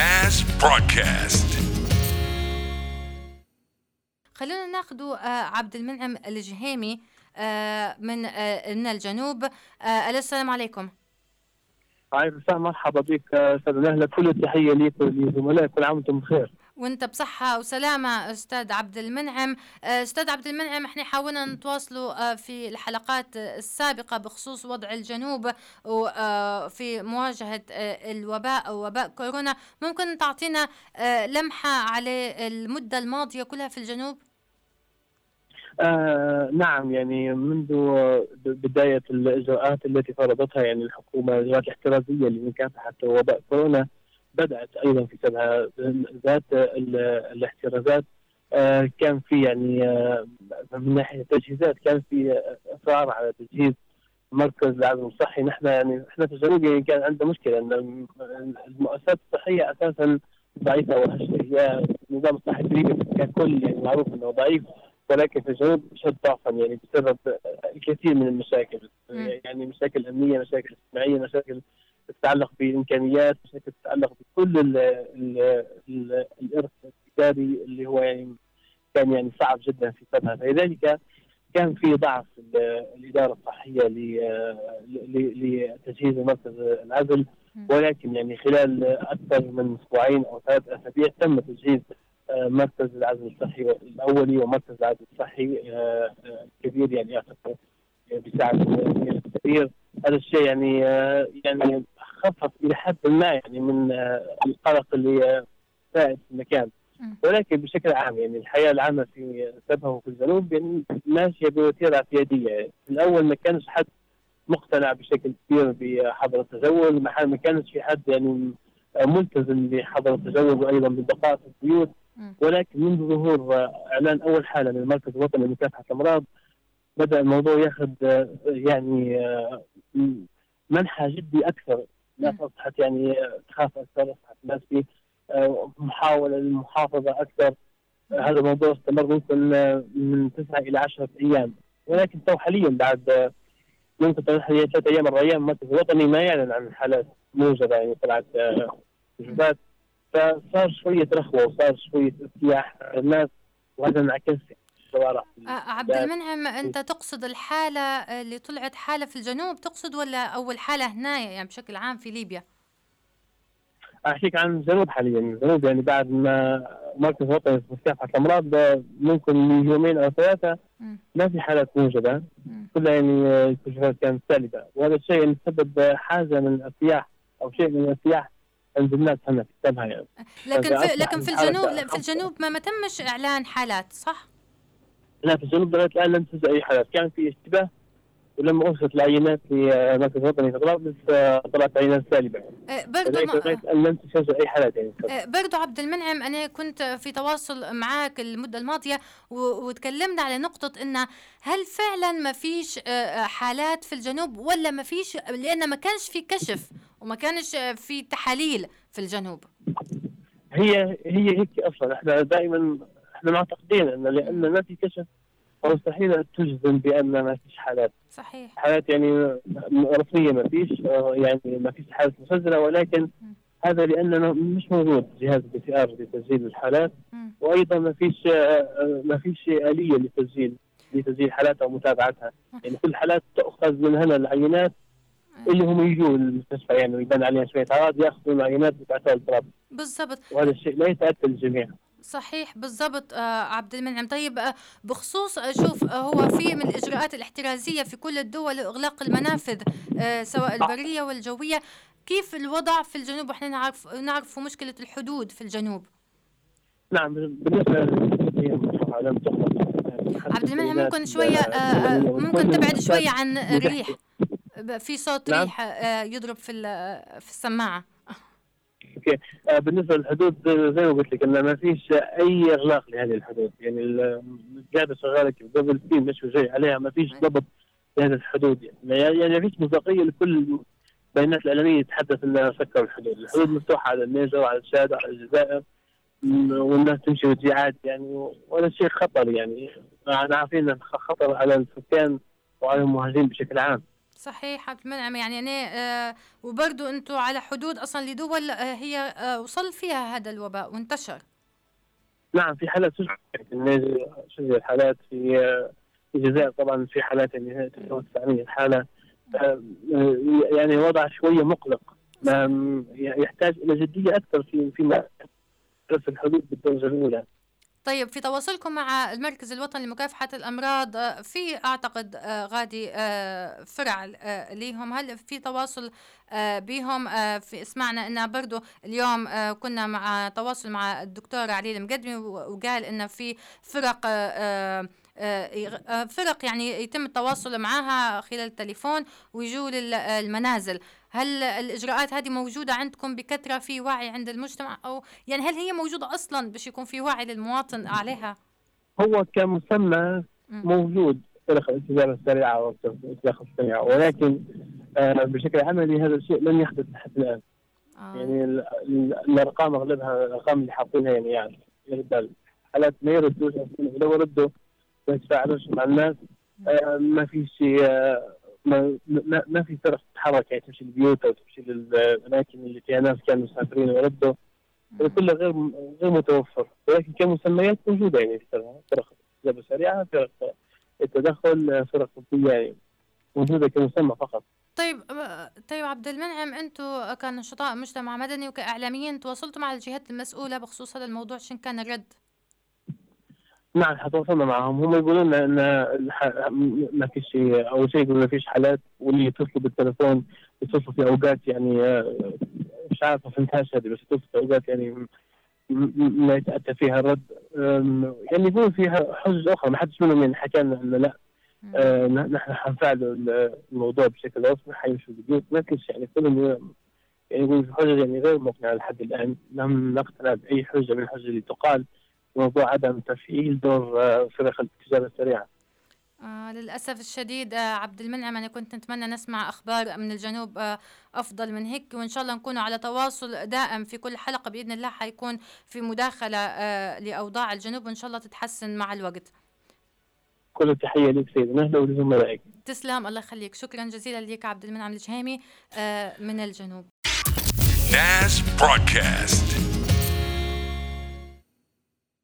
NAS broadcast. خلونا ناخذ عبد المنعم الجهيمي آه، من آه، من الجنوب. آه، السلام عليكم. هاي السلام مرحبا بك أستاذ نهلة. كل التحيه ليك ولزملائك كل عام وأنتم بخير. وانت بصحة وسلامة أستاذ عبد المنعم أستاذ عبد المنعم إحنا حاولنا نتواصلوا في الحلقات السابقة بخصوص وضع الجنوب وفي مواجهة الوباء أو وباء كورونا ممكن تعطينا لمحة على المدة الماضية كلها في الجنوب؟ آه نعم يعني منذ بداية الإجراءات التي فرضتها يعني الحكومة الإجراءات الاحترازية لمكافحة وباء كورونا بدأت أيضا في سبها ذات الاحترازات. آه كان في يعني آه من ناحية التجهيزات كان في إصرار على تجهيز مركز العزم الصحي. نحن يعني إحنا في الجنوب يعني كان عندنا مشكلة أن المؤسسات الصحية أساسا ضعيفة وهشة هي النظام الصحي في ككل يعني معروف أنه ضعيف ولكن في الجنوب أشد ضعفا يعني بسبب الكثير من المشاكل. يعني مشاكل أمنية مشاكل اجتماعية مشاكل تتعلق بإمكانيات مشاكل تتعلق بكل ال ال ال الإرث الاداري اللي هو يعني كان يعني صعب جدا في سبها فلذلك كان في ضعف الإدارة الصحية لتجهيز مركز العزل ولكن يعني خلال أكثر من أسبوعين أو ثلاث أسابيع تم تجهيز مركز العزل الصحي الأولي ومركز العزل الصحي الكبير يعني أعتقد بساعد كثير هذا الشيء يعني يعني خفف إلى حد ما يعني من القلق اللي سائد في المكان. ولكن بشكل عام يعني الحياة العامة في سبها وفي الجنوب يعني ماشيه بوتيره اعتيادية يعني. في الأول ما كانش حد مقتنع بشكل كبير بحظر التجول ما كانش في حد يعني ملتزم بحظر التجول وأيضا بالبقاء في البيوت. ولكن منذ ظهور إعلان أول حالة من المركز الوطني لمكافحة الأمراض بدأ الموضوع ياخذ يعني منحى جدي أكثر. الناس اصبحت يعني تخاف أكثر اصبحت الناس في محاولة للمحافظة أكثر. هذا الموضوع استمر ممكن من تسعة إلى عشرة أيام. ولكن تو حاليا بعد ممكن ثلاث أيام أربع أيام المركز الوطني ما يعلن عن حالات موجوده يعني طلعت وجبات فصار شوية رخوة وصار شوية ارتياح الناس وهذا انعكس الشوارع عبد المنعم أنت تقصد الحالة اللي طلعت حالة في الجنوب تقصد ولا أول حالة هنا يعني بشكل عام في ليبيا؟ أحكيك عن الجنوب حاليا. الجنوب يعني بعد ما مركز وطني مكافحه الامراض ممكن من يومين أو ثلاثة ما في حالات موجوده كلها يعني الكشوفات كانت سالبه وهذا الشيء يعني سبب حاجة من الارتياح أو شيء من الارتياح عند الناس هنا في يعني. لكن في لكن في الجنوب في الجنوب ما, ما تمش إعلان حالات صح؟ لا في الجنوب لغايه الآن لم تنزل أي حالات. كان في اشتباه ولما ارسلت العينات لمركز الوطني في طرابلس طلعت عينات سالبة. برضه ما... لم تسجل أي حالات يعني. برضه عبد المنعم أنا كنت في تواصل معك المدة الماضية وتكلمنا على نقطة إن هل فعلا ما فيش حالات في الجنوب ولا ما فيش؟ لأن ما كانش في كشف وما كانش في تحاليل في الجنوب. هي هي هيك أصلا. إحنا دائما إحنا معتقدين أن لأن ما في كشف فمستحيل تجزم بأن ما فيش حالات. صحيح. حالات يعني رسميه ما فيش يعني ما فيش حالات مسجلة ولكن م. هذا لأنه مش موجود جهاز PCR لتسجيل الحالات. م. وأيضا ما فيش ما فيش آلية لتسجيل لتسجيل الحالات أو متابعتها. يعني كل الحالات تؤخذ من هنا العينات اللي هم يجوا المستشفى يعني ويبان عليها شوية اعراض يأخذوا العينات بتاعتها الطراب بالضبط. وهذا الشيء لا يتاتى للجميع. صحيح بالضبط آه عبد المنعم. طيب آه بخصوص آه شوف هو في من الإجراءات الاحترازية في كل الدول اغلاق المنافذ سواء البرية والجوية كيف الوضع في الجنوب؟ وإحنا نعرف نعرف مشكلة الحدود في الجنوب. نعم بالنسبة لم عبد المنعم ممكن شوية ممكن تبعد شوية عن الريح في صوت نعم. ريح يضرب في في السماعة. okay. آه بالنسبة للحدود زي ما قلت لك انه ما فيش أي إغلاق لهذه الحدود. يعني القاعده شغالة قبل في مش جاي عليها ما فيش ضبط لهذه الحدود. يعني يعني ما فيش مصداقية لكل البيانات الإعلامية تتحدث إنها سكروا الحدود، الحدود مفتوحة على النيجر وعلى الشاد وعلى الجزائر والناس تمشي وتجي عادي يعني. وهذا شيء خطر يعني. إحنا عارفين انه خطر على السكان وعلى المهاجرين بشكل عام. صحيح عبد المنعم يعني أنا آه وبرضه أنتم على حدود أصلا لدول آه هي آه وصل فيها هذا الوباء وانتشر. نعم في حالات سجل سجل حالات في في الجزائر طبعا في حالات يعني تتوسع الحاله آه، يعني وضع شوية مقلق. يحتاج إلى جدية أكثر في في في الحدود بالدرجة الأولى. طيب في تواصلكم مع المركز الوطني لمكافحة الأمراض آه، في أعتقد آه، غادي آه، فرع ليهم. هل في تواصل بهم في سمعنا أن برضو اليوم كنا مع تواصل مع الدكتور علي المقدمي وقال أن في فرق فرق يعني يتم التواصل معها خلال التليفون ويجوا للمنازل هل الإجراءات هذه موجودة عندكم بكثرة في وعي عند المجتمع؟ أو يعني هل هي موجودة أصلا باش يكون في وعي للمواطن عليها؟ هو كمسمى موجود فرق الالتزام السريعة والإطلاق السريعة ولكن آه بشكل عملي هذا الشيء لم يحدث لحد الآن. آه. يعني الأرقام أغلبها الأرقام اللي حاطينها يعني يعني حالات ما يردوش لو ردوا ما يتفاعلوش مع الناس. آه ما في شيء آه ما, ما, في فرق تتحرك يعني تمشي البيوت أو تمشي للأماكن اللي فيها ناس كانوا مسافرين ويردوا كله غير غير متوفر. ولكن كمسميات موجودة يعني فرق استجابه سريعه فرق التدخل فرق طبية يعني موجودة كمسمى فقط. طيب طيب عبد المنعم أنتم كنشطاء مجتمع مدني وكإعلاميين تواصلتوا مع الجهات المسؤولة بخصوص هذا الموضوع شن كان الرد؟ نعم حتواصلنا معهم. هم يقولون لنا إن ما فيش أول شيء يقولوا ما فيش حالات واللي يتصلوا بالتليفون يتصلوا في أوقات يعني آه، مش عارف ما فهمتهاش هذه بس يتصلوا في أوقات يعني ما يتأتى فيها الرد. يعني يقول فيها حجج أخرى ما حدش منهم يعني حكى لنا إنه لا. آه نحن حنفعلوا الموضوع بشكل رسمي حيمشوا البيوت ما فيش يعني كلهم يعني يقول في حجج يعني غير مقنعة لحد الآن. لم نقتنع بأي حجة من الحجج اللي تقال. موضوع عدم تفعيل دور آه، فرق الاستجابه السريعة. آه للأسف الشديد آه عبد المنعم أنا كنت نتمنى نسمع أخبار من الجنوب آه أفضل من هيك وإن شاء الله نكون على تواصل دائم في كل حلقة بإذن الله حيكون في مداخلة آه لأوضاع الجنوب وإن شاء الله تتحسن مع الوقت. كل التحية لك سيدنا أهلا ولزملائك تسلم الله يخليك. شكرا جزيلا لك عبد المنعم الجهيمي آه من الجنوب. ناس برودكاست.